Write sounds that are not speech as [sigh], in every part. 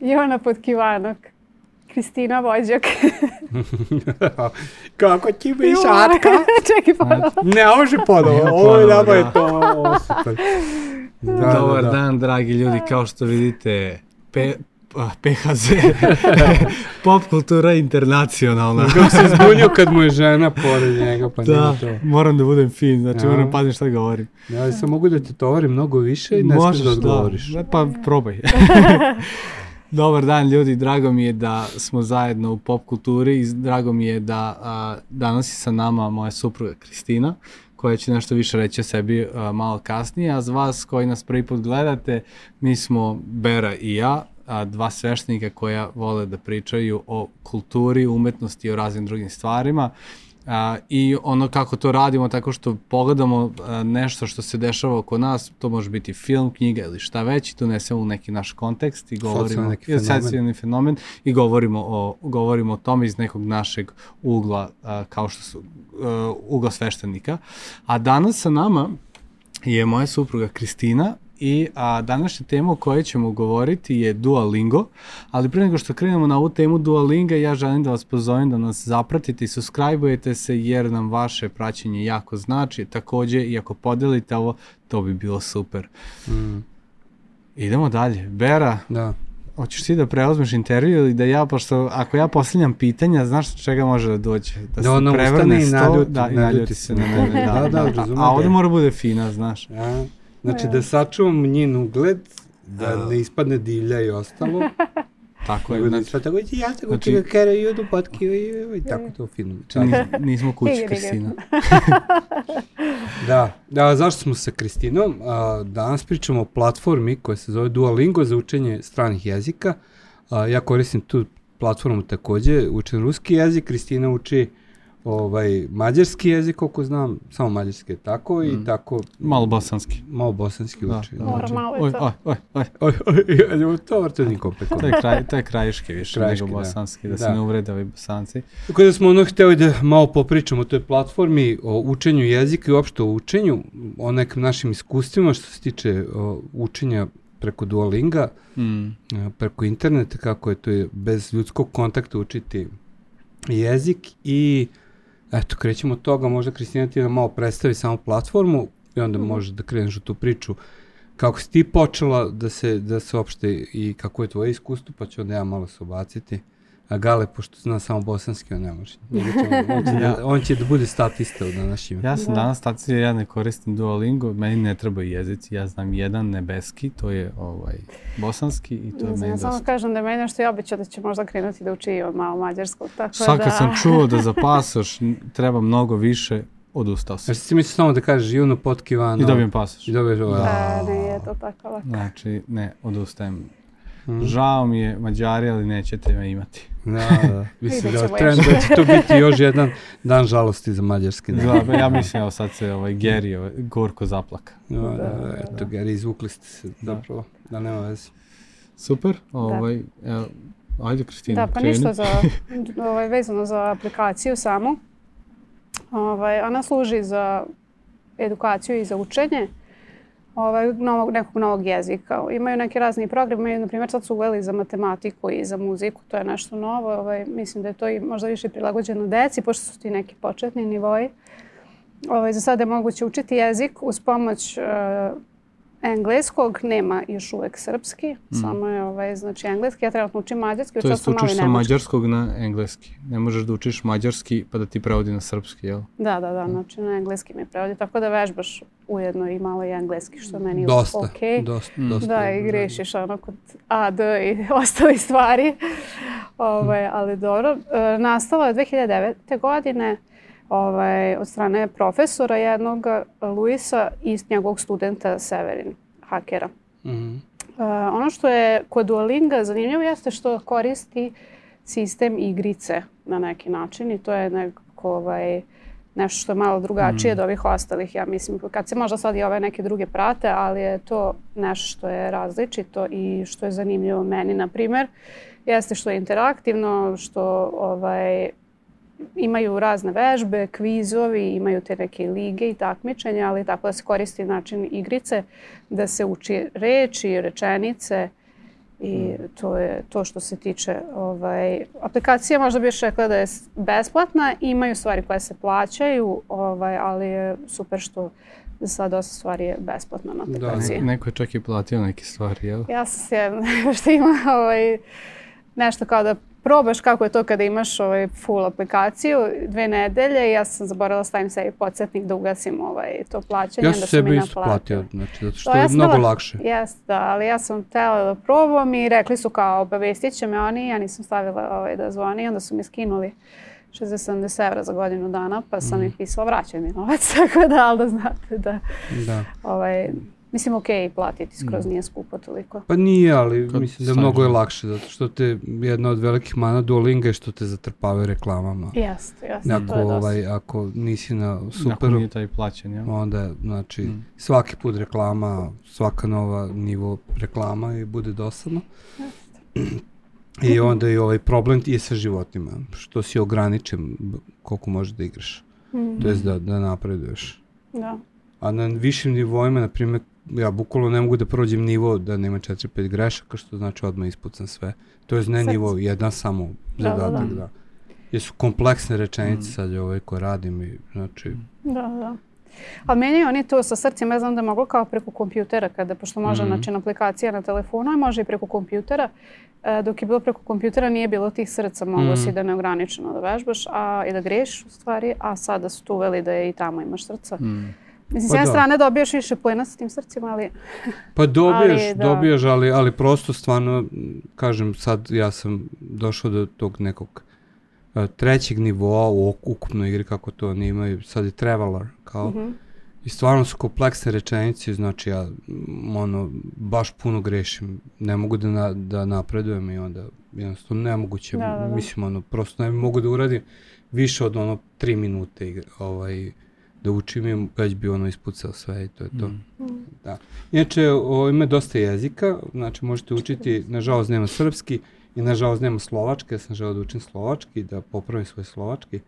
Jovana Potkivanok. Kristina Vođak. [laughs] Kako ti bi šatka? [laughs] Čekaj ponovo. Ne, može ponovo. Ovo je nama je to ovo super. Da, Dobar da, da. dan, dragi ljudi, kao što vidite, pe, PHZ, [laughs] pop kultura internacionalna. Kako se zbunio kad mu je žena pored njega, pa da, to. moram da budem fin, znači ja. moram paziti šta govorim. Ja sam mogu da ti tovarim mnogo više i ne smiješ da odgovoriš. Da, pa probaj. Dobar dan ljudi, drago mi je da smo zajedno u pop kulturi i drago mi je da a, danas je sa nama moja supruga Kristina koja će nešto više reći o sebi a, malo kasnije, a za vas koji nas prvi put gledate, mi smo Bera i ja, a, dva sveštenika koja vole da pričaju o kulturi, umetnosti i o raznim drugim stvarima. A, I ono kako to radimo, tako što pogledamo a, nešto što se dešava oko nas, to može biti film, knjiga ili šta već, i to nesemo u neki naš kontekst i govorimo, neki fenomen. fenomen i govorimo o, govorimo o tome iz nekog našeg ugla, a, kao što su a, ugla sveštenika. A danas sa nama je moja supruga Kristina i a, današnja tema o kojoj ćemo govoriti je Duolingo, ali pre nego što krenemo na ovu temu Duolinga, ja želim da vas pozovem da nas zapratite i subscribe-ujete se jer nam vaše praćenje jako znači. Takođe, i ako podelite ovo, to bi bilo super. Mm. Idemo dalje. Bera, da. Hoćeš ti da preuzmeš intervju ili da ja, pošto ako ja postavljam pitanja, znaš čega može da dođe? Da, da ono prevrne sto, naljuti, da, i naljuti se na mene. Da, da, da, da, a ovde mora bude fina, znaš. Ja. Znači da sačuvam njen ugled, da ne ispadne divlja i ostalo. [laughs] Tako je. Da znači, sve tako, ja tako znači, ti ga kere i odu potki i tako to fino. Nis, nismo kući Kristina. [laughs] da, da, zašto smo sa Kristinom? A, danas pričamo o platformi koja se zove Duolingo za učenje stranih jezika. A, ja koristim tu platformu takođe, učem ruski jezik, Kristina uči ovaj, mađarski jezik, koliko znam, samo mađarski je tako mm. i tako... Malo bosanski. Malo bosanski da, uči. Da, znači, malo je to. Oj, oj, oj. oj, oj, oj, to vrte nikom peko. To je, kraj, to je krajiški više krajiški, nego da. bosanski, da, da se ne uvrede ovi bosanci. Tako da smo ono hteli da malo popričamo o toj platformi, o učenju jezika i uopšte o učenju, o nekim našim iskustvima što se tiče o, učenja preko Duolinga, mm. preko interneta, kako je to je bez ljudskog kontakta učiti jezik i Eto, krećemo od toga, možda Kristina ti da malo predstavi samo platformu i onda mm -hmm. možeš da kreneš u tu priču kako si ti počela da se, da se opšte i kako je tvoje iskustvo, pa ću onda ja malo se obaciti. A Gale, pošto zna samo bosanski, on ne može. [laughs] on, će da, on će da bude statista u današnjim. Ja sam da. danas statista, ja ne koristim Duolingo, meni ne treba jezici, ja znam jedan nebeski, to je ovaj, bosanski i to je meni dosta. Samo kažem da je meni nešto i običao da će možda krenuti da uči malo mađarsko. Tako Sad kad da... sam čuo da za [laughs] pasoš treba mnogo više, odustao sam. Jer si misli samo da kažeš Juno Potkivano. I dobijem pasoš. I dobiješ ovaj. Da, nije to tako lako. Znači, ne, odustajem. Hmm. Žao mi je Mađari, ali nećete me imati. Da, da. [laughs] Mislim da, trend, da će to biti još jedan dan žalosti za mađarski. Da, da ja mislim, evo sad se ovaj, Geri ovaj, gorko zaplaka. Da, da, da, eto, da. Geri, izvukli ste se da. zapravo, da nema veze. Super, ovaj, da. evo, ajde Kristina, Da, pa kreni. ništa za, [laughs] ovaj, vezano za aplikaciju samu. Ovaj, ona služi za edukaciju i za učenje ovaj, novog, nekog novog jezika. Imaju neki razni program, imaju, na primjer, sad su uveli za matematiku i za muziku, to je nešto novo. Ovaj, mislim da je to i možda više prilagođeno deci, pošto su ti neki početni nivoji. Ovaj, za sada je moguće učiti jezik uz pomoć uh, engleskog, nema još uvek srpski, mm. samo je ovaj, znači engleski. Ja trenutno učim mađarski, to jest učiš sa mađarskog na engleski. Ne možeš da učiš mađarski pa da ti prevodi na srpski, jel? Da, da, da, mm. znači na engleski mi prevodi, tako da vežbaš ujedno i malo i engleski, što meni dosta, ok. Dosta, mm. dosta. Da, i grešiš ono kod A, D i [laughs] ostali stvari. ovaj, ali dobro. E, nastala je 2009. godine ovaj, od strane profesora jednog, Luisa, i njegovog studenta Severin, hakera. Mm -hmm. uh, ono što je kod Duolinga zanimljivo jeste što koristi sistem igrice na neki način i to je nekako ovaj, nešto što je malo drugačije mm. od ovih ostalih, ja mislim, kad se možda sad i ove neke druge prate, ali je to nešto što je različito i što je zanimljivo meni, na primer, jeste što je interaktivno, što ovaj, imaju razne vežbe, kvizovi, imaju te neke lige i takmičenja, ali tako da se koristi način igrice, da se uči reči, rečenice I to je to što se tiče ovaj, aplikacija, možda bih rekla da je besplatna, imaju stvari koje se plaćaju, ovaj, ali je super što za sad dosta stvari je besplatno na aplikaciji. Da, neko je čak i platio neke stvari, jel? Ja sam se, [laughs] što ima ovaj, nešto kao da probaš kako je to kada imaš ovaj full aplikaciju dve nedelje i ja sam zaboravila da stavim sebi podsjetnik da ugasim ovaj, to plaćanje. Ja sam da sebi isto platio, znači, zato što to, je ja mnogo stala, lakše. Jeste, da, ali ja sam tela da probam i rekli su kao obavestit će me oni, ja nisam stavila ovaj, da zvoni, onda su mi skinuli 60-70 evra za godinu dana, pa sam mm. im pisala vraćaj mi novac, [laughs] tako da, ali da znate da, da. Ovaj, Mislim, ok, platiti skroz mm. nije skupo toliko. Pa nije, ali Kad mislim da je mnogo je lakše, zato što te jedna od velikih mana Duolinga je što te zatrpavaju reklamama. Jeste, jeste, ako, to je ovaj, Ako nisi na superu, ako nije taj plaćen, ja. onda, znači, mm. svaki put reklama, svaka nova nivo reklama i bude dosadno. Jeste. I onda i ovaj problem je sa životima, što si ograničen koliko možeš da igraš. Mm. To je da, da napreduješ. Da. A na višim nivoima, na primjer, ja bukvalno ne mogu da prođem nivo da nema 4-5 grešaka, što znači odmah ispucam sve. To je ne Srce. nivo, jedan samo zadatak, da. da, da. da. Jesu kompleksne rečenice mm. sad ove koje radim i znači... Da, da. Ali meni oni to sa srcima, ja znam da mogu kao preko kompjutera, kada, pošto može, mm -hmm. znači, aplikacija na telefonu, a može i preko kompjutera. E, dok je bilo preko kompjutera nije bilo tih srca, mogo mm. si da neograničeno da vežbaš a, i da greš u stvari, a sada su tu uveli da je i tamo imaš srca. Mm. Mislim, s pa jedne da. strane dobijaš više plina sa tim srcima, ali... Pa dobiješ, ali, da. dobiješ, ali, ali prosto stvarno, kažem, sad ja sam došao do tog nekog uh, trećeg nivoa u ukupnoj igri, kako to oni imaju, sad je Traveler, kao... Mm -hmm. I stvarno su kompleksne rečenice, znači ja ono, baš puno grešim, ne mogu da, na, da napredujem i onda jednostavno nemoguće, da, da, da. mislim ono, prosto ne mogu da uradim više od ono tri minute igre, ovaj, da učim i već bi ono ispucao sve i to je to. Mm. Da. Inače, o, ima dosta jezika, znači možete učiti, nažalost nema srpski i nažalost nema slovački, ja sam želeo da učim slovački, da popravim svoj slovački.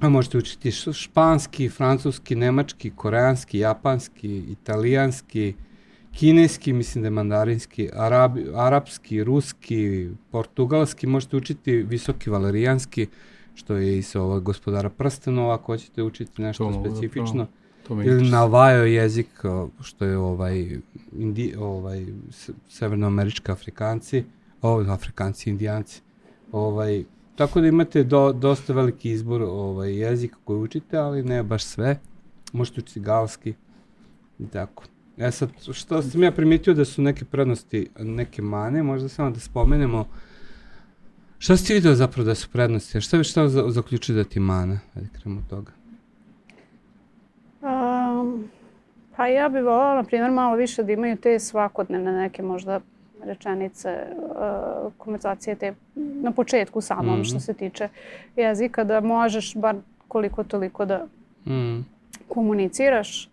A možete učiti španski, francuski, nemački, koreanski, japanski, italijanski, kineski, mislim da je mandarinski, arabi, arapski, ruski, portugalski, možete učiti visoki valerijanski, što je iz ovog gospodara prstenova, ako hoćete učiti nešto to specifično. To ili navajo jezik, što je ovaj, indi, ovaj severnoamerički afrikanci, ovaj, afrikanci, indijanci. Ovaj, tako da imate do, dosta veliki izbor ovaj, jezika koji učite, ali ne baš sve. Možete učiti galski i tako. E sad, što sam ja primetio da su neke prednosti, neke mane, možda samo da spomenemo, uh, Šta si ti vidio zapravo da su prednosti? Šta bi šta za, zaključio da ti mana? Ajde krenemo od toga. Um, pa ja bih volala, na primjer, malo više da imaju te svakodnevne neke možda rečenice, uh, konverzacije te na početku samom mm -hmm. što se tiče jezika, da možeš bar koliko toliko da mm. komuniciraš.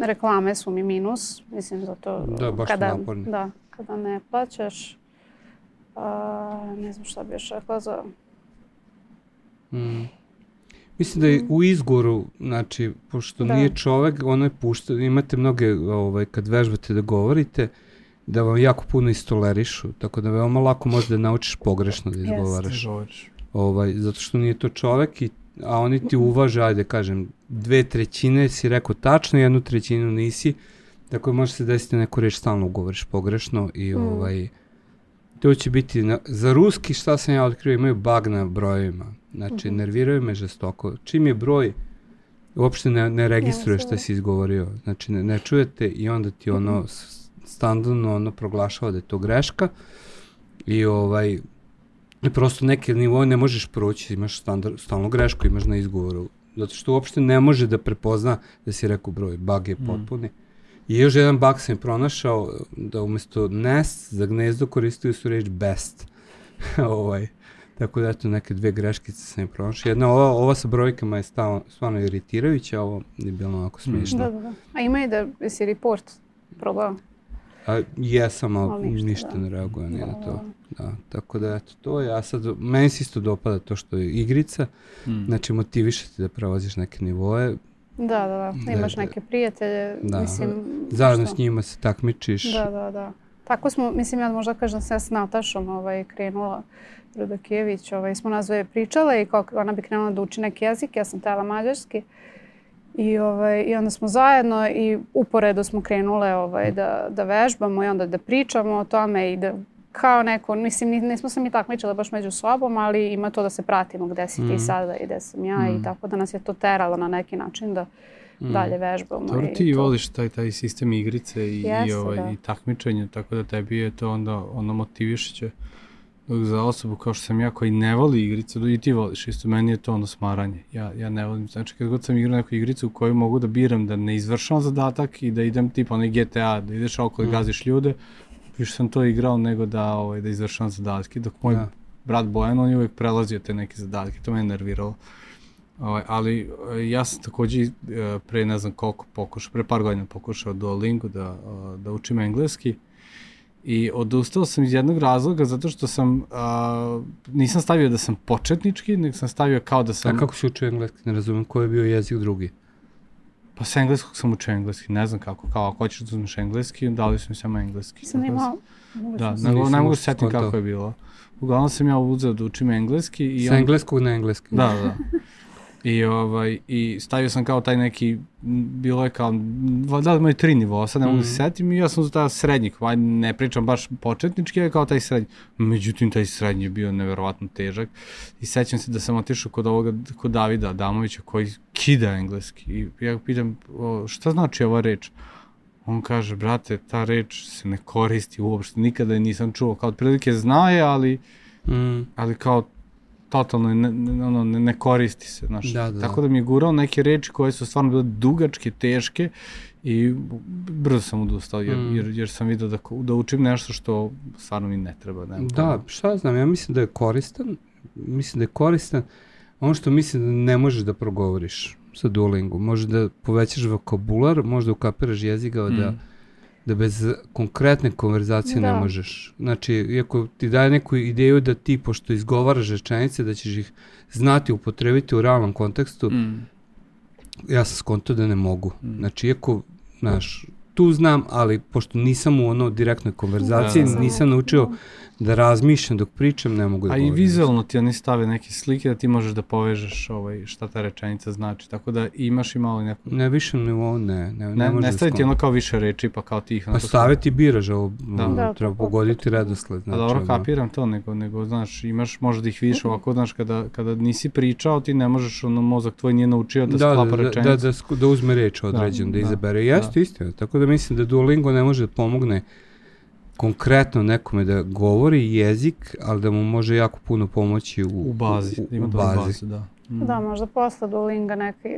Reklame su mi minus, mislim zato da, baš kada, naporni. da, kada ne plaćaš A, ne znam šta bi još rekla za... Mm. Mislim da je mm. u izgoru, znači, pošto da. nije čovek, ono je pušta, imate mnoge, ovaj, kad vežbate da govorite, da vam jako puno istolerišu, tako da veoma lako možda da naučiš pogrešno da izgovaraš. Jeste. Ovaj, zato što nije to čovek, i, a oni ti uvaže, ajde kažem, dve trećine si rekao tačno, jednu trećinu nisi, tako da može se desiti da neku reč stalno ugovoriš pogrešno i mm. ovaj, to će biti, na, za ruski šta sam ja otkrio, imaju bug na brojevima. Znači, mhm. -huh. nerviraju me žestoko. Čim je broj, uopšte ne, ne registruje šta si izgovorio. Znači, ne, ne čujete i onda ti ono mhm. -huh. standardno ono proglašava da je to greška i ovaj prosto neke nivoje ne možeš proći, imaš standard, stalno grešku, imaš na izgovoru. Zato što uopšte ne može da prepozna da si rekao broj, bug je mhm. potpuni. Mm. I još jedan bug sam pronašao da umesto nest za gnezdo koristili su reč best. [laughs] ovaj. Tako da eto neke dve greškice sam pronašao. Jedna ova, ova sa brojkama je stalo, stvarno iritirajuća, ovo je bilo onako mm. smiješno. Da, da, da. A ima i da si report probao? A, jesam, ali, ali ništa, ništa da. ne reaguje ni da, na to. Da, tako da eto, to je, a sad, meni se isto dopada to što je igrica, mm. znači motivišati da prevoziš neke nivoe, Da, da, da. Imaš da, neke prijatelje, da. mislim... Zajedno s njima se takmičiš. Da, da, da. tako smo, mislim ja možda kažem se s Natašom ovaj, krenula Rudakijević, ovaj, smo nas dvoje pričale i kako ona bi krenula da uči neki jezik, ja sam tela mađarski. I, ovaj, I onda smo zajedno i uporedo smo krenule ovaj, da, da vežbamo i onda da pričamo o tome i da kao neko, mislim, nismo se mi takmičile baš među sobom, ali ima to da se pratimo gde si mm. ti sada i gde sam ja mm. i tako da nas je to teralo na neki način da mm. dalje vežbamo. Dobro, ti to... voliš taj, taj sistem igrice i, Jeste, i, ovaj, da. i takmičenja, tako da tebi je to onda ono motivišće. Dok za osobu kao što sam ja koji ne voli igrice, i ti voliš isto, meni je to ono smaranje. Ja, ja ne volim, znači kad god sam igrao neku igricu u kojoj mogu da biram da ne izvršavam zadatak i da idem tipa onaj GTA, da ideš oko i mm. gaziš ljude, više sam to igrao nego da, ovaj, da izvršavam zadatke, dok moj ja. brat Bojan, on je uvek prelazio te neke zadatke, to me nerviralo. Ovaj, ali eh, ja sam takođe eh, pre ne znam koliko pokušao, pre par godina pokušao Duolingo da, eh, da učim engleski i odustao sam iz jednog razloga zato što sam, a, nisam stavio da sam početnički, nego sam stavio kao da sam... A kako si učio engleski? Ne razumem, koji je bio jezik drugi? Pa sa engleskog sam učio engleski, ne znam kako, kao ako hoćeš da uzmeš engleski, dali su mi samo engleski. Sam imao... Da, ne, ne mogu se setim kako je bilo. Uglavnom sam ja uzeo da učim engleski. I sa on... engleskog na engleski. Da, da. [laughs] I, ovaj, I stavio sam kao taj neki, bilo je kao, da li imaju tri nivoa, sad ne mogu mm se setim i ja sam za srednji, ovaj, ne pričam baš početnički, ali kao taj srednji. Međutim, taj srednji je bio neverovatno težak i sećam se da sam otišao kod ovoga, kod Davida Adamovića koji kida engleski i ja pitam, o, šta znači ova reč? On kaže, brate, ta reč se ne koristi uopšte, nikada je nisam čuo, kao otprilike znaje, ali, mm. ali kao totalno ne, ne, ono, ne, ne koristi se. Znaš. Da, da. Tako da mi je gurao neke reči koje su stvarno bile dugačke, teške i brzo sam odustao jer, mm. jer, jer sam vidio da, da učim nešto što stvarno mi ne treba. Ne da, šta znam, ja mislim da je koristan, mislim da je koristan ono što mislim da ne možeš da progovoriš sa Duolingo, može da povećaš vokabular, možda ukapiraš jezika da mm. da da bez konkretne konverzacije da. ne možeš. Znači, iako ti daje neku ideju da ti, pošto izgovaraš rečenice, da ćeš ih znati upotrebiti u realnom kontekstu, mm. ja sam skonto da ne mogu. Mm. Znači, iako, znaš, tu znam, ali pošto nisam u ono direktnoj konverzaciji, da, da, da. nisam naučio da da razmišljam dok pričam, ne mogu da A i vizualno ti oni stave neke slike da ti možeš da povežeš ovaj, šta ta rečenica znači, tako da imaš i malo neko... Ne, više nivou ne. Ne, ne, ne, ne da staviti ono kao više reči, pa kao ti ih... Pa staviti biraš, ovo, da. da. treba pogoditi redosled. Znači, A dobro, kapiram to, nego, nego, znaš, imaš, možda da ih vidiš ovako, znaš, kada, kada nisi pričao, ti ne možeš, ono, mozak tvoj nije naučio da, da sklapa da, rečenicu. Da, da, da, da uzme reč određen, da, da izabere. Da. Jeste, da. istina. Tako da mislim da Duolingo ne može da pomogne konkretno nekome da govori jezik, ali da mu može jako puno pomoći u, u bazi. U, ima u bazi. bazi da. Mm. da, možda posle Duolinga neki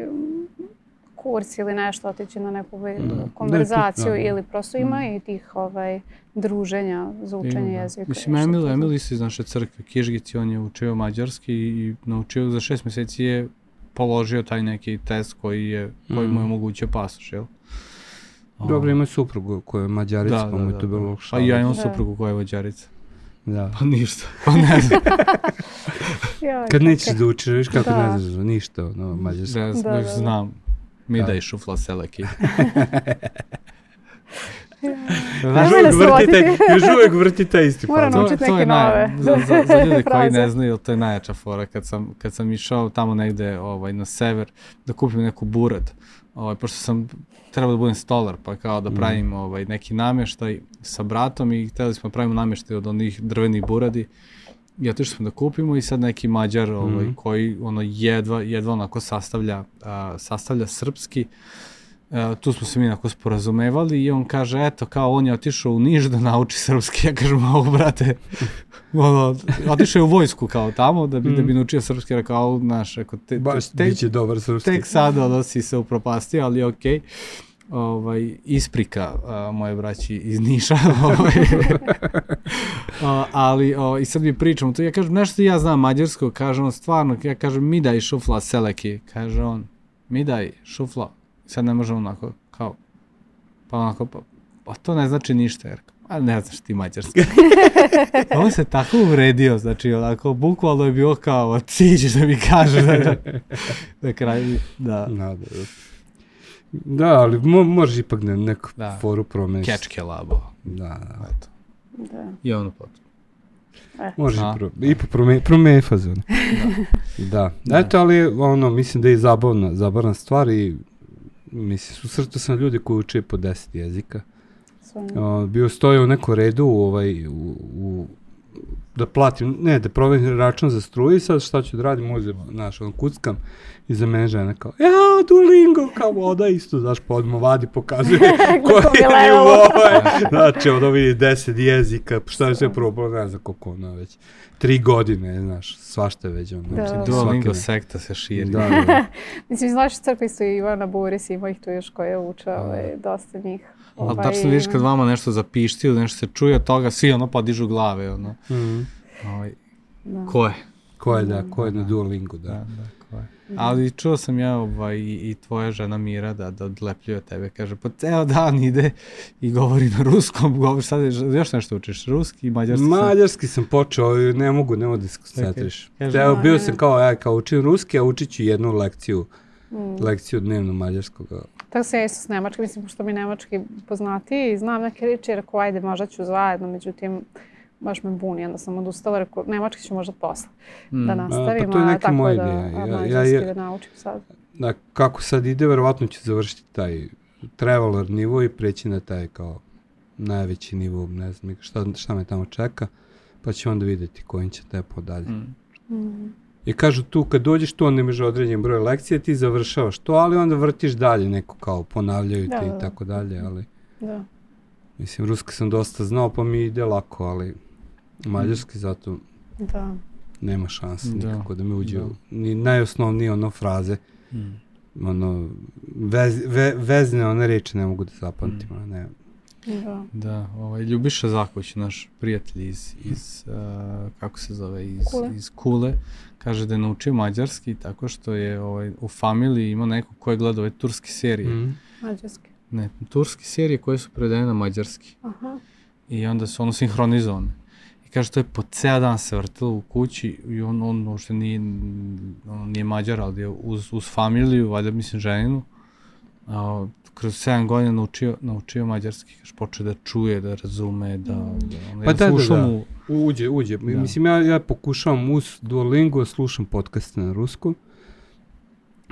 kurs ili nešto, otići na neku mm. konverzaciju da, da, ili prosto ima mm. i tih ovaj, druženja za učenje ima, da. jezika. Mislim, Emil, Emil isto iz naše crkve, Kižgici, on je učio mađarski i naučio za šest meseci je položio taj neki test koji, je, koji mm. mu je omogućio pasoš, jel? Dobro, ima suprugu koja je mađarica, da, pa mu je da, to bilo šalo. Pa ja imam da. suprugu koja je mađarica. Da. Pa ništa, [laughs] pa ne znam. [laughs] Kad nećeš da učiš, viš kako da. ne znaš, ništa, no, mađarska. Ne, da, da, da. znam. Mi da. da i šufla seleki. Još, uvijek vrtite, još uvijek vrtite isti Moram to, naučiti neke nove. Za, za, za [laughs] ljude koji ne znaju, to je najjača fora. Kad sam, kad sam išao tamo negde ovaj, na sever da kupim neku burad, ovaj, pošto sam trebao da budem stolar, pa kao da mhm. pravim mm. ovaj, neki namještaj sa bratom i hteli smo da pravimo namještaj od onih drvenih buradi. I otišli smo da kupimo i sad neki mađar ovaj, mm. koji ono jedva, jedva onako sastavlja, a, sastavlja srpski. E, tu smo se mi onako sporazumevali i on kaže, eto, kao on je otišao u Niš da nauči srpski. Ja kažem, ovo, brate, ono, otišao je u vojsku kao tamo da bi, mm. da bi mhm. naučio srpski. Rekao, znaš, rekao, te, Baš, te, te, dobar srpski. Tek sad ono si se upropastio, ali okej. Okay ovaj, isprika a, moje braći iz Niša. [laughs] ovaj, a, ali o, i sad mi pričamo to, ja kažem nešto ja znam mađarsko, kaže on stvarno, ja kažem mi daj šufla seleki, kaže on, mi daj šufla, sad ne možemo onako, kao, pa onako, pa, pa to ne znači ništa, jer a ne znaš ti mađarski. [laughs] on se tako uvredio, znači onako, bukvalno je bilo kao, ti ćeš da mi kaže da, da, da kraj, da. No, da, da. Da, ali mo, možeš ipak na neku da. foru promeniti. Kečke labo. Da, da. Eto. Da. I ono potom. Može A. pro, i po prome, prome fazon. da. da. Eto, ali ono, mislim da je zabavna, zabavna stvar i mislim, susretao sam ljudi koji uče po 10 jezika. Sve. O, bio stoje u nekom redu u, ovaj, u, u, da platim, ne, da proverim račun za struju i sad šta ću da radim, uzem, znaš, on kuckam i za mene žena kao, ja, Duolingo, kao voda isto, znaš, pa odmah vadi, pokazuje [laughs] koji je nivo, ovaj, znači, ono vidi deset jezika, šta je sve probao, ne znam koliko ono već, tri godine, znaš, svašta je već ono, Da. Duolingo sekta se širi. Da, da, da. [laughs] Mislim, znaš, crkvi su i Ivana Buris, ima ih tu još koje uče, ovaj, dosta njih. Ali Ovaj, tačno vidiš kad vama nešto zapišti ili nešto se čuje od toga, svi ono podižu glave, ono. Mhm. Ovaj, Da. ko je? Ko je, da, ko je na Duolingu, da. Da, da, ko je. Ali čuo sam ja ovaj, i, i tvoja žena Mira da, da odlepljuje tebe. Kaže, po ceo dan ide i govori na ruskom, govori sad je- još nešto učiš, ruski i mađarski. sam- Mađarski sam počeo, ali ne mogu, ne mogu da se koncentriš. kaže- Evo, bio sam kao, ja kao učim ruski, a učit ću jednu lekciju, Mm. lekciju dnevno mađarskog. Tako se ja isto s nemačkim, mislim, pošto mi nemački poznati i znam neke reči, rekao, ajde, možda ću zajedno, međutim, baš me buni, onda sam odustala, rekao, nemački ću možda posle da Mm. nastavim, pa to je a, neka tako moja da, ideja. a Ja- ja- mađarski ja- da naučim sad. Da, kako sad ide, verovatno ću završiti taj traveler nivo i preći na taj kao najveći nivo, ne znam šta, šta me tamo čeka, pa ću onda vidjeti kojim će tempo dalje. Mm. Mm. I kažu tu, kad dođeš tu, onda imaš određen broj lekcije, ti završavaš to, ali onda vrtiš dalje neko kao ponavljaju Da, ti da, da. i tako dalje, ali Da. mislim, ruski sam dosta znao, pa mi ide lako, ali mađarski zato Da. nema šanse Da. nikako da me uđe, Da. ni najosnovnije ono fraze, Mm. ono, vez, ve, vezne one reči ne mogu da zapamtim, mm. ne. Da. Da, ovaj, Ljubiša Zaković, naš prijatelj iz, iz uh, kako se zove, iz Kule. iz Kule, kaže da je naučio mađarski tako što je ovaj, u familiji imao neko ko je gledao ove turske serije. Mm. Mađarski. Ne, turske serije koje su prevedene na mađarski. Aha. I onda su ono sinhronizovane. I kaže, to je po ceo dan se vrtilo u kući i on, on uopšte nije, on nije mađar, ali je uz, uz familiju, valjda mislim ženinu, a, kroz 7 godina naučio, naučio mađarski, kaže, počeo da čuje, da razume, da... da ono, Pa ja da, da, slušam da. mu- Uđe, uđe. Da. Mislim, ja, ja pokušavam uz Duolingo, slušam podcaste na ruskom,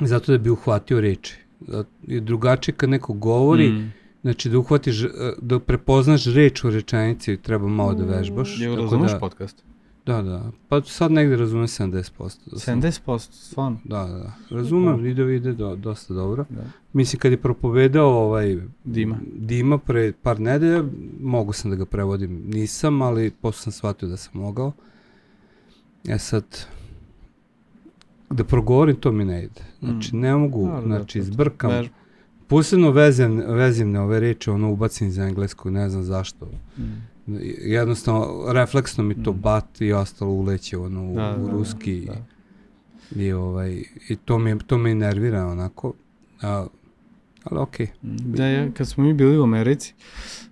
zato da bi uhvatio reči. Da, je drugačije kad neko govori, Mm. znači da uhvatiš, e, da prepoznaš reč u rečenici, treba malo da vežbaš. Je tako razumeš da, podcast? Da, da. Pa sad negde razumem 70%. Da sam- 70%, stvarno. Da, da, da. Razumem, ide, ide do, dosta dobro. Da. Mislim, kad je propovedao ovaj... Dima. Dima pre par nedelja, mogu sam da ga prevodim. Nisam, ali posle sam shvatio da sam mogao. E sad, da progovorim, to mi ne ide. Znači, ne mogu, Dobro, znači, da, zbrkam. Vež- Posebno vezem, vezimne ove reči, ono, ubacim iz engleskog, ne znam zašto. Mm. Jednostavno, refleksno mi to Mm. bat i ostalo uleće, ono, u, Da, u da, ruski. da. I, ovaj, i to, me, to me nervira, onako. A, ali okej. Da, ja, kad smo mi bili u Americi,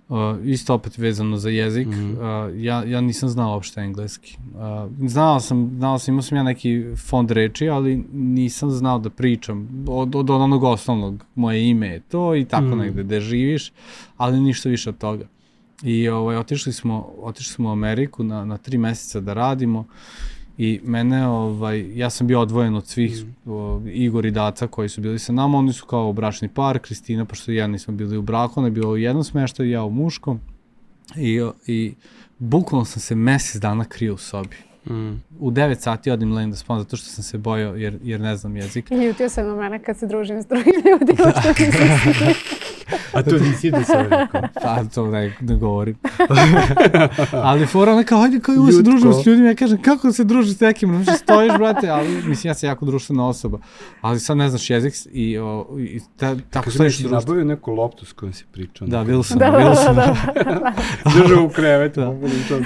uh, isto opet vezano za jezik, Mhm. uh, ja, ja nisam znao uopšte engleski. Uh, znao sam, znao sam, imao sam ja neki fond reči, ali nisam znao da pričam od, od onog osnovnog, moje ime je to i tako Mhm. negde gde živiš, ali ništa više od toga. I ovaj, otišli, smo, otišli smo u Ameriku na, na tri meseca da radimo i mene, ovaj, ja sam bio odvojen od svih o, Igor i Daca koji su bili sa nama, oni su kao bračni par, Kristina, pošto ja nismo bili u braku, ona je bila u jednom smeštaju, ja u muškom i, i bukvalno sam se mesec dana krio u sobi. Mm. U 9 sati odim legnem da spavam zato što sam se bojao jer, jer ne znam jezik. I ljutio se na mene kad se družim s drugim ljudima, što nisam [laughs] A to nisi da sam rekao. Pa to ne, ne govorim. [laughs] ali fora ona kao, hajde kao se družimo s ljudima, ja kažem, kako se družiš s nekim, mislim, stojiš, brate, ali mislim, ja sam jako društvena osoba, ali sad ne znaš jezik i, o, i ta, tako Kako stojiš društvu. nabavio neku loptu s kojom si pričao? Da, bil sam, Da, bil da, sam. da, [laughs] Držao u krevetu. Da.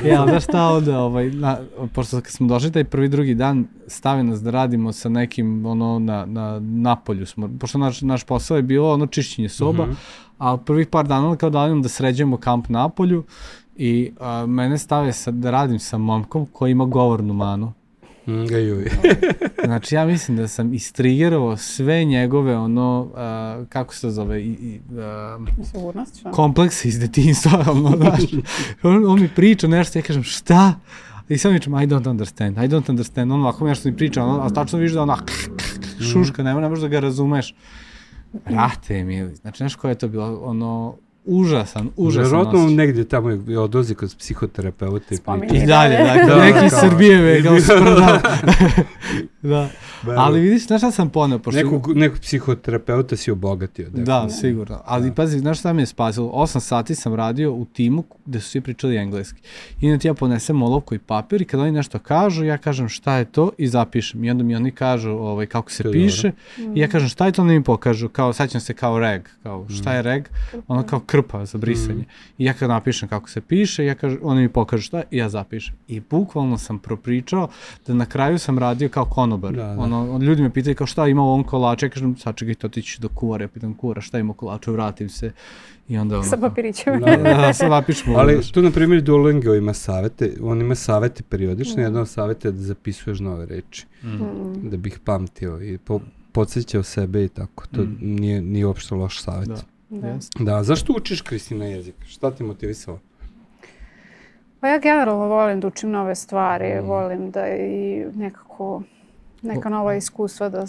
E, ali znaš šta onda, ovaj, na, pošto kad smo došli taj prvi, drugi dan, stavi nas da radimo sa nekim, ono, na, na napolju smo, pošto naš, naš posao je bilo ono čišćenje soba, Mhm. A prvih par dana kao da da sređujemo kamp napolju i a, mene stave sa, da radim sa momkom koji ima govornu manu. Mm, juj. [laughs] znači, ja mislim da sam istrigerovao sve njegove, ono, uh, kako se to zove, i, i, uh, Sigurnost, komplekse iz detinstva, [laughs] ono, znaš. on, on mi priča nešto, ja kažem, šta? I sam vičem, I don't understand, I don't understand. On ovako nešto mi priča, ono, a tačno vidiš da ona šuška, nema, ne možeš da ga razumeš. Brate, mili, znači, znaš koje je to bilo, ono, užasan, užasan Vjerojatno on negdje tamo je odlazi kod psihoterapeuta i. I dalje, dakle, da, neki iz Srbije me ga usprdao. [laughs] da. Ali vidiš, znaš šta sam poneo? Pošto... Nekog, nekog psihoterapeuta si obogatio. Dakle. Da, sigurno. Ali da. pazi, znaš šta mi je spasilo? Osam sati sam radio u timu gde su svi pričali engleski. I onda ti ja ponesem olovku i papir i kad oni nešto kažu, ja kažem šta je to i zapišem. I onda mi oni kažu ovaj, kako se to piše. I ja kažem šta je to, oni mi pokažu. Kao, sećam se kao reg. Kao, šta je reg? Ono kao krpa za brisanje. Mm. I ja kad napišem kako se piše, ja kažem, oni mi pokažu šta i ja zapišem. I bukvalno sam propričao da na kraju sam radio kao konobar. Da, da. Ono, ljudi me pitaju kao šta ima u ovom kolaču, ja kažem sačekaj to ti ćeš do kuvara, ja pitam kuvara šta ima u kolaču, vratim se. I onda ono... Sa papirićem. Da, da, da, [laughs] sa papićem. Ali tu, na primjer, Duolingo ima savete, on ima savete periodične, mm. jedan od savete je da zapisuješ nove reči, mm. da bih pamtio i po, podsjećao sebe i tako. To mm. nije, nije uopšte loš savet. Da. Da. da. Zašto učiš, Kristina, jezik? Šta ti motivisalo? Pa ja generalno volim da učim nove stvari, mm. volim da i nekako neka nova iskustva da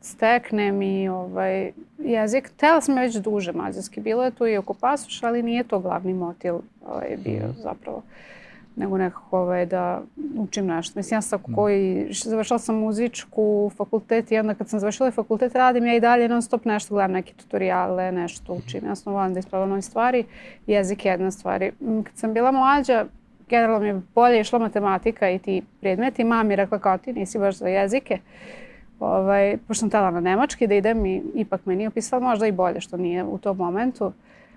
steknem i ovaj, jezik. Tela sam već duže mađarski. Bilo je tu i oko pasoša, ali nije to glavni motiv ovaj, bio mm. zapravo nego nekako ovaj, da učim nešto. Mislim, ja sam mm. koji, završila sam muzičku fakultet i onda kad sam završila fakultet radim ja i dalje non stop nešto, gledam neke tutoriale, nešto učim. Ja sam volim da ispravljam nove stvari, jezik je jedna stvari. Kad sam bila mlađa, generalno mi je bolje išla matematika i ti predmeti. Mami rekla kao ti nisi baš za jezike. Ovaj, pošto sam tela na nemački da idem i ipak me nije opisala možda i bolje što nije u tom momentu.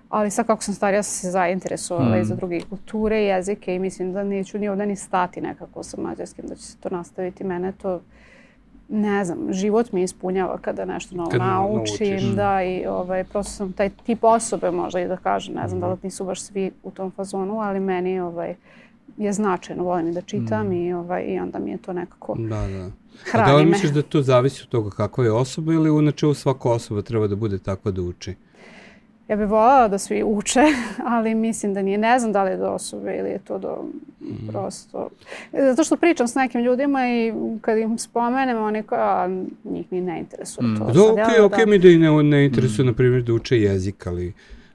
Ali sad kako sam starija sam se zainteresovala mm. i za druge kulture i jezike i mislim da neću ni ovde ni stati nekako sa mađarskim, da će se to nastaviti. Mene to, ne znam, život mi ispunjava kada nešto novo Kad naučim, naučiš. da, i ovaj, prosto sam taj tip osobe možda i da kažem, ne znam mm. da li nisu baš svi u tom fazonu, ali meni ovaj, je značajno, volim i da čitam mm. i, ovaj, i onda mi je to nekako da, da. hrani A da li misliš da to zavisi od toga kakva je osoba ili u načelu svaka osoba treba da bude takva da uči? Ja bih voljela da svi uče, [laughs] ali mislim da nije. Ne znam da li je do osobe ili je to do mm. prosto... Zato što pričam s nekim ljudima i kad im spomenem, oni kao, a, njih ni ne interesuje mm. to. Da, okej, okay, okej okay, da... mi da i ne, ne interesuje, mm. na primjer, da uče jezik, ali,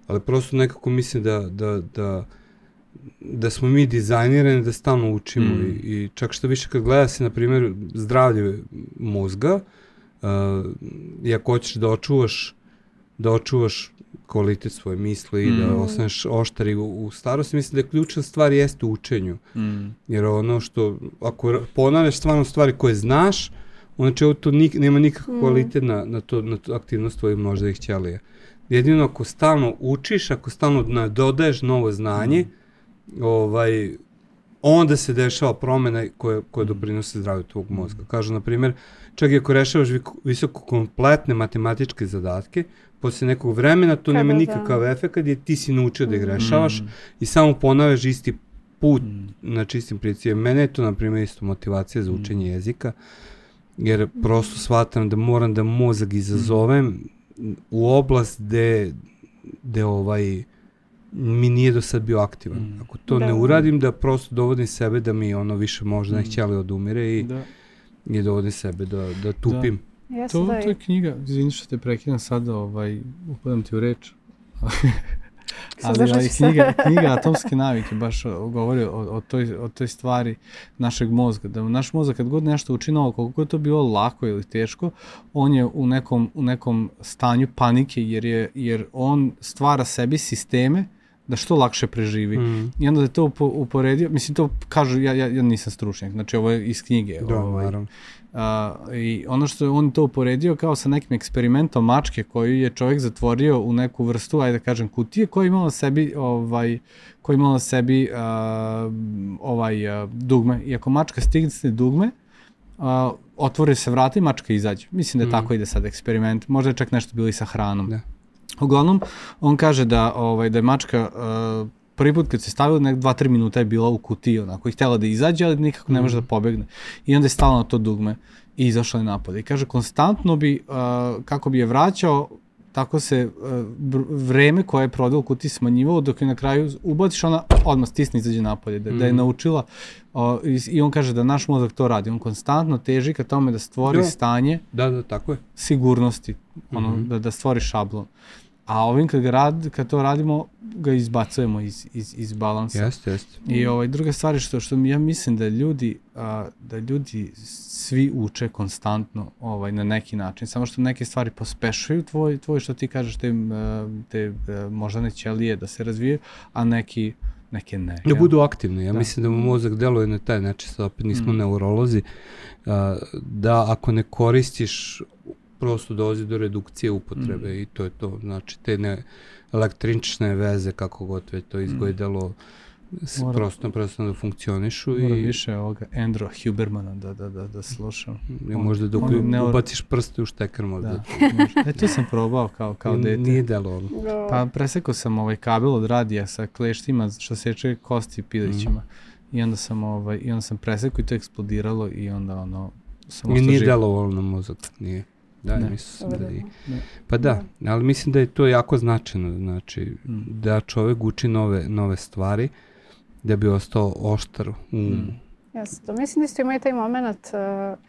ali prosto nekako mislim da, da, da da smo mi dizajnirani da stalno učimo mm. i, i čak što više kad gleda se, na primjer, zdravlje mozga, uh, i ako hoćeš da očuvaš da očuvaš kvalitet svoje misli i da mm. da ostaneš oštari u, u starosti, mislim da ključna stvar jeste u učenju. Mm. Jer ono što, ako ponavljaš stvarno stvari koje znaš, znači ovo to nik, nema nikakav mm. kvalitet na, na, to, na to aktivnost tvojih moždanih ćelija. Jedino ako stalno učiš, ako stalno dodaješ novo znanje, mm ovaj, onda se dešava promena koje, koje doprinose zdravlju tvog mozga. Kažu, na primjer, čak i ako rešavaš visoko kompletne matematičke zadatke, posle nekog vremena to Kada nema da. nikakav da. efekt jer ti si naučio da ih mm. rešavaš mm. i samo ponavljaš isti put mm. na čistim principima. Mene je to, na primjer, isto motivacija za mm. učenje mm. jezika, jer prosto shvatam da moram da mozak izazovem mm. u oblast gde, gde ovaj, mi nije do sad bio aktivan. Mm. Ako to da. ne uradim, da prosto dovodim sebe da mi ono više možda ne mm. htjeli odumire i, da. i dovodim sebe da, da tupim. Da. Jesu to, da to je knjiga, izvini što te prekidam sada, ovaj, upadam ti u reč. [laughs] ali, ali knjiga, knjiga Atomske navike baš govori o, o, toj, o toj stvari našeg mozga. Da naš mozak kad god nešto učini ovo, koliko je to bilo lako ili teško, on je u nekom, u nekom stanju panike jer, je, jer on stvara sebi sisteme da što lakše preživi. Mm. I onda da je to uporedio, mislim to kažu, ja, ja, ja nisam stručnjak, znači ovo je iz knjige. Da, ovaj, naravno. A, I ono što je on to uporedio kao sa nekim eksperimentom mačke koju je čovjek zatvorio u neku vrstu, ajde da kažem, kutije koja je imala sebi, ovaj, koja je imala sebi a, ovaj a, dugme. I ako mačka stigne dugme, a, otvore se vrata i mačka izađe. Mislim da mm. tako ide sad eksperiment. Možda je čak nešto bilo i sa hranom. Da. Uglavnom, on kaže da, ovaj, da je mačka uh, prvi put kad se stavila, nek 2-3 minuta je bila u kutiji, onako, i htela da izađe, ali nikako ne može da pobegne. I onda je stala na to dugme i izašla je napad. I kaže, konstantno bi, uh, kako bi je vraćao, tako se uh, vreme koje je prodao u kutiji smanjivalo, dok je na kraju ubaciš ona, odmah stisne izađe napolje, da, mm. da je naučila uh, i, i on kaže da naš mozak to radi, on konstantno teži ka tome da stvori stanje da, da, tako je. sigurnosti, ono, mm -hmm. da, da stvori šablon. A ovim kad, ga rad, kad to radimo, ga izbacujemo iz, iz, iz balansa. Jeste, jeste. I ovaj, druga stvar je što, što ja mislim da ljudi, a, da ljudi svi uče konstantno ovaj, na neki način, samo što neke stvari pospešuju tvoj, tvoj što ti kažeš, te, te moždane ćelije da se razvijaju, a neki, neke ne. Da budu aktivni. Ja da. mislim da mu mozak deluje na taj način, sad opet nismo mm. neurolozi, a, da ako ne koristiš prosto dolazi do redukcije upotrebe mm. i to je to. Znači, te ne električne veze, kako god već to izgledalo, mm. Mora, prosto, prosto da funkcionišu. Mora i... više ovoga Andrew Hubermana da, da, da, da slušam. I možda dok on, neuro... ubaciš prste u štekar možda. Da, e, tu sam probao kao, kao dete. Nije delo Pa presekao sam ovaj kabel od radija sa kleštima što seče kosti pilićima. Mm. I onda sam ovaj i onda sam presekao i to eksplodiralo i onda ono sam I nije delovalo na mozak, nije. Da, ne. mislim da je. Pa da, ali mislim da je to jako značajno, znači mm. da čovek uči nove, nove stvari da bi ostao oštar um. Mm. Jasno, to mislim da isto ima i taj moment uh,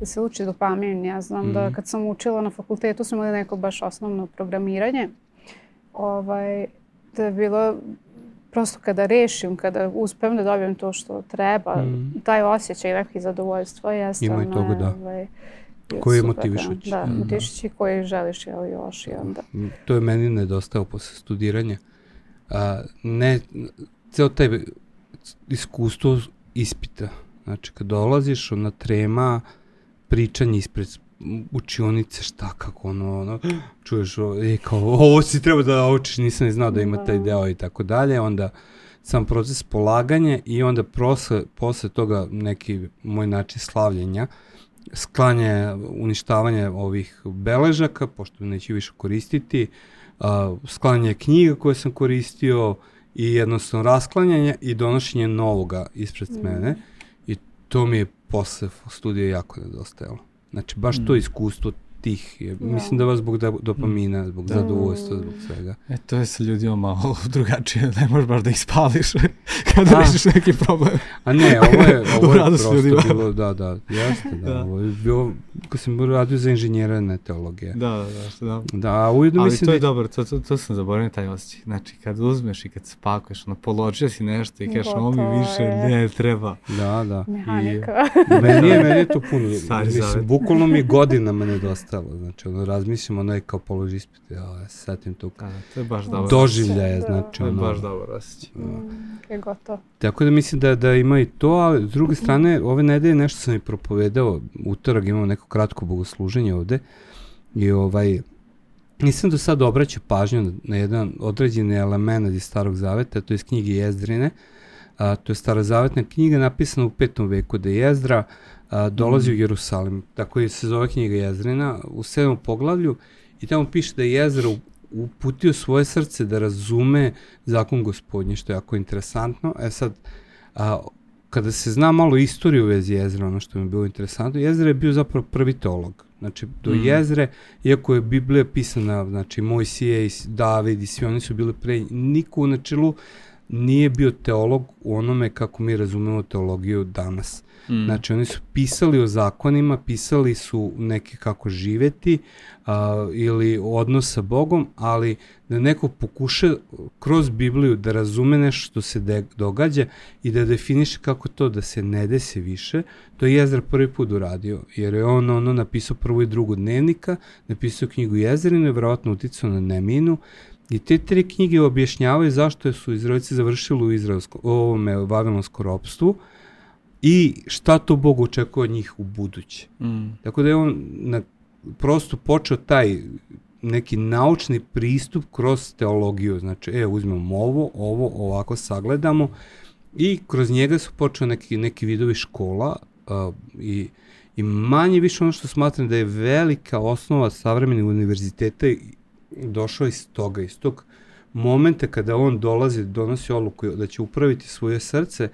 da se uči dopamin. Ja znam mm. da kad sam učila na fakultetu smo imali neko baš osnovno programiranje. Ovaj, da je bilo prosto kada rešim, kada uspem da dobijem to što treba, mm. taj osjećaj nekih zadovoljstva jeste... Ima i toga, da. Ovaj, Koji je motivišući. Da, da motivišući koji želiš jel, još i onda. To je meni nedostao posle studiranja. A, ne, ceo taj iskustvo ispita. Znači, kad dolaziš, ona trema, pričanje ispred učionice, šta, kako, ono, ono čuješ, e, kao, ovo si treba da naučiš, nisam ni znao da ima taj da. deo i tako dalje, onda sam proces polaganja i onda posle, posle toga neki moj način slavljenja, uh, sklanje, uništavanje ovih beležaka, pošto neću više koristiti, uh, sklanje knjiga koje sam koristio i jednostavno rasklanjanje i donošenje novoga ispred mm. mene i to mi je posle studija jako nedostajalo. Znači, baš mm. to iskustvo tih. Je, da. Mislim da vas zbog da, dopamina, zbog da. zadovoljstva, zbog svega. E, to je sa ljudima malo [laughs] drugačije, ne možeš baš da ispališ [laughs] kada rešiš neki problem. A ne, ovo je, [laughs] ovo je prosto ljudima. bilo, da, da, jeste, da, da. ovo je bilo, kad sam radio za inženjera na teologije. Da, da, da, da. Da, a ujedno Ali mislim to je da... dobro, to, to, to sam zaboravio taj osjećaj. Znači, kad uzmeš i kad spakuješ, ono, položio si nešto i kažeš, ovo mi više ne treba. Da, da. Mehanika. I, meni, je, meni je to puno. Stari mislim, bukvalno mi godinama nedostalo ostalo. Znači, ono, razmišljam, ono je kao položi ispit, ja, ja se setim tog da, to je baš dobro. doživljaje, da. znači, ono. To je baš dobro osjećaj. Da. Mm, je gotovo. Tako da mislim da, da ima i to, ali s druge strane, ove nedelje nešto sam i propovedao, utorak imamo neko kratko bogosluženje ovde, i ovaj, nisam do sada obraćao pažnju na, na jedan određeni element iz Starog Zaveta, to je iz knjige Jezdrine, a, to je starozavetna knjiga napisana u petom veku, da je Jezdra a, dolazi mm. u Jerusalim, tako je se zove knjiga Jezrina, u sedmom poglavlju i tamo piše da je Jezra uputio svoje srce da razume zakon gospodnje, što je jako interesantno. E sad, a, kada se zna malo istoriju u vezi Jezra, ono što mi je bilo interesantno, Jezra je bio zapravo prvi teolog. Znači, do mm. Jezre, iako je Biblija pisana, znači, Mojsije i David i svi oni su bili pre, niko u načelu nije bio teolog u onome kako mi razumemo teologiju danas. Mm. Znači oni su pisali o zakonima, pisali su neke kako živeti a, ili odnos sa Bogom, ali da neko pokuša kroz Bibliju da razume nešto što se de, događa i da definiše kako to da se ne desi više, to je Jezra prvi put uradio, jer je on ono napisao prvu i drugu dnevnika, napisao knjigu Jezrinu i verovatno uticao na Neminu, I te tri knjige objašnjavaju zašto su Izraelci završili u Izraelsko, ovome vavilonskom ropstvu, i šta to Bog očekuje od njih u buduće. Mm. Tako da je on na, prosto počeo taj neki naučni pristup kroz teologiju. Znači, e, uzmemo ovo, ovo, ovako sagledamo i kroz njega su počeo neki, neki vidovi škola uh, i, i manje više ono što smatram da je velika osnova savremenih univerziteta došao iz toga, iz tog momente kada on dolazi, donosi odluku da će upraviti svoje srce,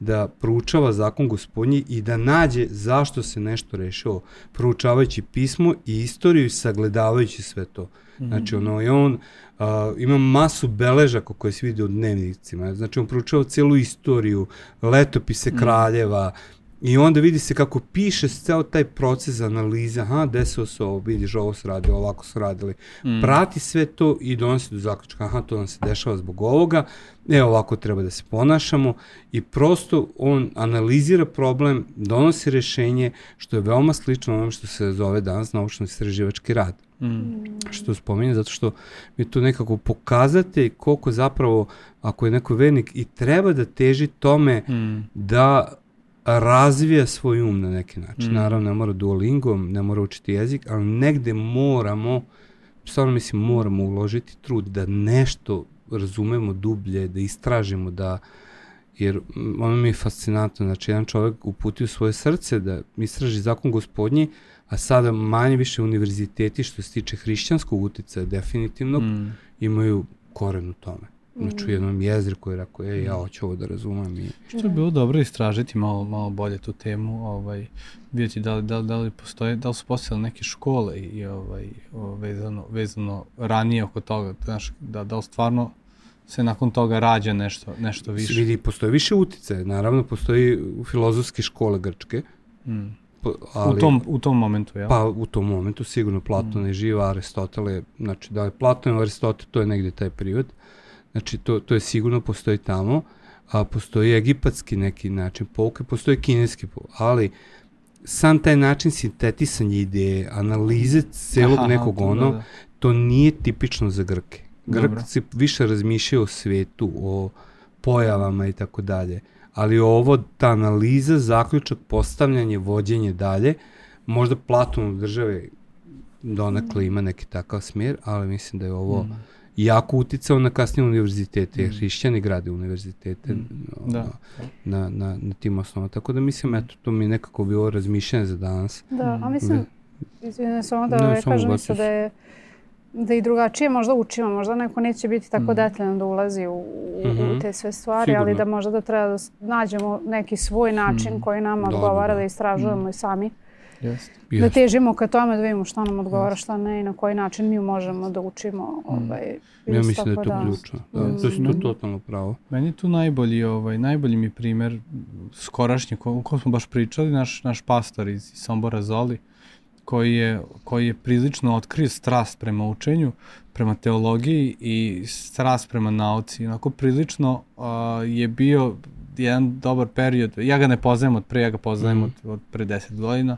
da proučava zakon gospodnji i da nađe zašto se nešto rešilo, proučavajući pismo i istoriju i sagledavajući sve to. Znači, ono, je on uh, ima masu beležaka koje se vidi u dnevnicima. Znači, on proučava celu istoriju, letopise mm. kraljeva, I onda vidi se kako piše ceo taj proces analize, aha, desilo se ovo, vidiš, ovo se radi, ovako su radili. Mm. Prati sve to i donosi do zaključka, aha, to nam se dešava zbog ovoga, e, ovako treba da se ponašamo i prosto on analizira problem, donosi rešenje, što je veoma slično onom što se zove danas naučno-istraživački rad. Mm. Što spominje, zato što mi to nekako pokazate koliko zapravo, ako je neko vernik i treba da teži tome mm. da razvija svoj um na neki način. Mm. Naravno, ne mora duolingom, ne mora učiti jezik, ali negde moramo, stvarno mislim, moramo uložiti trud da nešto razumemo dublje, da istražimo, da jer ono mi je fascinantno, znači jedan čovek uputio svoje srce da istraži zakon gospodnji, a sada manje više univerziteti što se tiče hrišćanskog uticaja definitivno mm. imaju koren u tome. Znači u jednom jezri koji je rekao, ej, ja hoću ovo da razumem. I... Što je bilo dobro istražiti malo, malo bolje tu temu, ovaj, vidjeti da li, da, li, da li postoje, da li su postojale neke škole i ovaj, vezano, vezano ranije oko toga, znaš, da, da li stvarno se nakon toga rađa nešto, nešto više. Vidi, postoje više utice, naravno postoji filozofske škole grčke, mm. Po, ali, u, tom, u tom momentu, ja? Pa u tom momentu sigurno Platon mm. je živa, Aristotel je, znači da je Platon i Aristotel, to je negde taj period. Znači, to, to je sigurno postoji tamo, a postoji egipatski neki način pouke, postoji kineski pouke, ali sam taj način sintetisanja ideje, analize celog Aha, nekog to, ono, da, da. to nije tipično za Grke. Grkci više razmišljaju o svetu, o pojavama i tako dalje. Ali ovo, ta analiza, zaključak, postavljanje, vođenje dalje, možda Platon u države donekle ima neki takav smjer, ali mislim da je ovo... Mm jako uticao na kasnije univerzitete, mm. hrišćani grade univerzitete mm. da. na, na, na tim osnovama. Tako da mislim, eto, to mi je nekako bilo razmišljanje za danas. Da, a mislim, izvijem samo da ne, kažem isto da je da i drugačije možda učimo, možda neko neće biti tako mm. detaljan da ulazi u, u, mm -hmm. u mhm. te sve stvari, Sigurno. ali da možda da treba da nađemo neki svoj način mm. koji nama da, odgovara da, da. da istražujemo mm. i sami. Jest. Da težimo ka tome da vidimo šta nam odgovara, šta ne i na koji način mi možemo da učimo. Mm. Ovaj, ja mislim da je to da, ključno. Da, mm. to je to totalno pravo. Meni je tu najbolji, ovaj, najbolji mi primer skorašnji, ko, ko smo baš pričali, naš, naš pastor iz, iz Sombora Zoli, koji je, koji je prilično otkrio strast prema učenju, prema teologiji i strast prema nauci. Onako prilično uh, je bio jedan dobar period, ja ga ne poznajem od pre, ja ga poznajem mm. od, od pre 10 godina,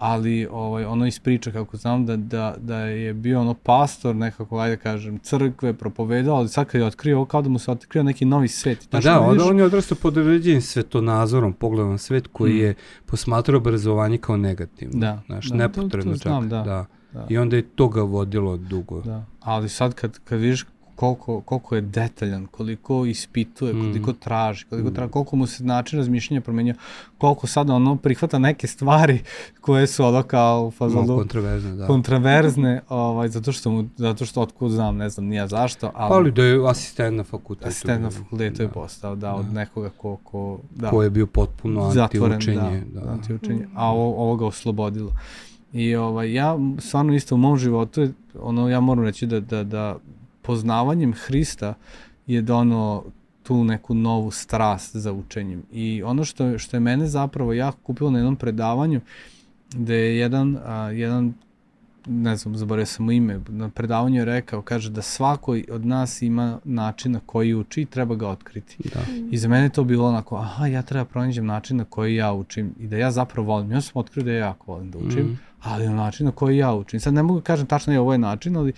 ali ovaj, ono ispriča kako znam da, da, da je bio ono pastor nekako, ajde da kažem, crkve, propovedao, ali sad kad je otkrio ovo, kao da mu se otkrio neki novi svet. Pa da, onda on je odrastao pod određenim svetonazorom, pogledom svet koji mm. je posmatrao obrazovanje kao negativno. Da, znaš, da, nepotrebno to, to znam, čak. Da, da. Da. I onda je to ga vodilo dugo. Da. Ali sad kad, kad vidiš koliko, koliko je detaljan, koliko ispituje, mm. koliko traži, koliko mm. traži, koliko mu se način razmišljanja promenio, koliko sad ono prihvata neke stvari koje su ono kao u fazonu kontraverzne, da. kontraverzne, ovaj, zato što mu, zato što otkud znam, ne znam, nija zašto, ali... Ali da je asistent na fakultetu. Asistent na fakultetu da. je postao, da, od da. nekoga ko, ko, da. Ko je bio potpuno antiučenje. Da, da. antiučenje, a ovo, ovo ga oslobodilo. I ovaj, ja stvarno isto u mom životu, ono, ja moram reći da, da, da poznavanjem Hrista je dono tu neku novu strast za učenjem. I ono što, što je mene zapravo jako kupilo na jednom predavanju, gde je jedan, a, jedan ne znam, zaboravio sam mu ime, na predavanju je rekao, kaže da svako od nas ima način na koji uči i treba ga otkriti. Da. I za mene to bilo onako, aha, ja treba pronađem način na koji ja učim i da ja zapravo volim. Ja sam otkrio da ja jako volim da učim, mm. ali na način na koji ja učim. Sad ne mogu da kažem tačno je ovo je način, ali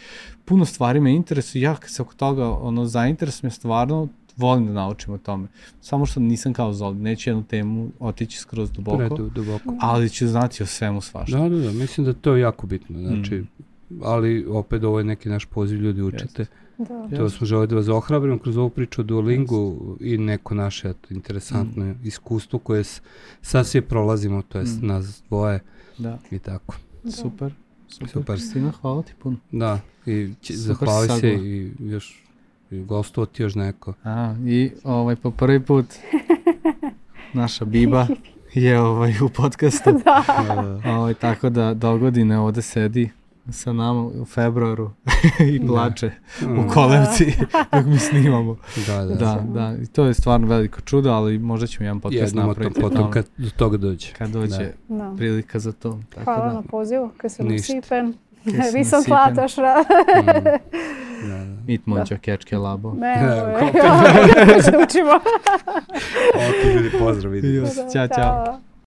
puno stvari me interesuje. Ja kad se oko toga ono, zainteresujem, stvarno volim da naučim o tome. Samo što nisam kao Zoli, neću jednu temu otići skroz duboko, Predu, duboko. ali ću znati o svemu svašta. Da, da, da, mislim da to je jako bitno. Znači, mm. ali opet ovo je neki naš poziv, ljudi učite. Da. To smo želeli da vas ohrabrimo kroz ovu priču o Duolingu yes. i neko naše eto, interesantno mm. iskustvo koje sad svi prolazimo, to jest mm. nas dvoje da. i tako. Da. Super. Super. Super. Stina, hvala ti puno. Da, i zahvali se i još gostovo ti još neko. A, i ovaj, po prvi put [laughs] naša Biba je ovaj, u podcastu. [laughs] da. ovaj, tako da do godine ovde sedi sa nama u februaru [laughs] i plače Mm. u kolevci dok mi snimamo. Da, da. Da, da, i to je stvarno veliko čudo, ali možda ćemo jedan podcast Jednom o tom, napraviti. potom malo kad do toga dođe. kad dođe Da. prilika za to. Tako Hvala da, na pozivu, kad sam Ništa. nasipen. Kaj si Vi sam nasipen. platašra. Mm. Da, da. mit mođa kečke labo. Ne, Da, ovo kako- je. Se učimo.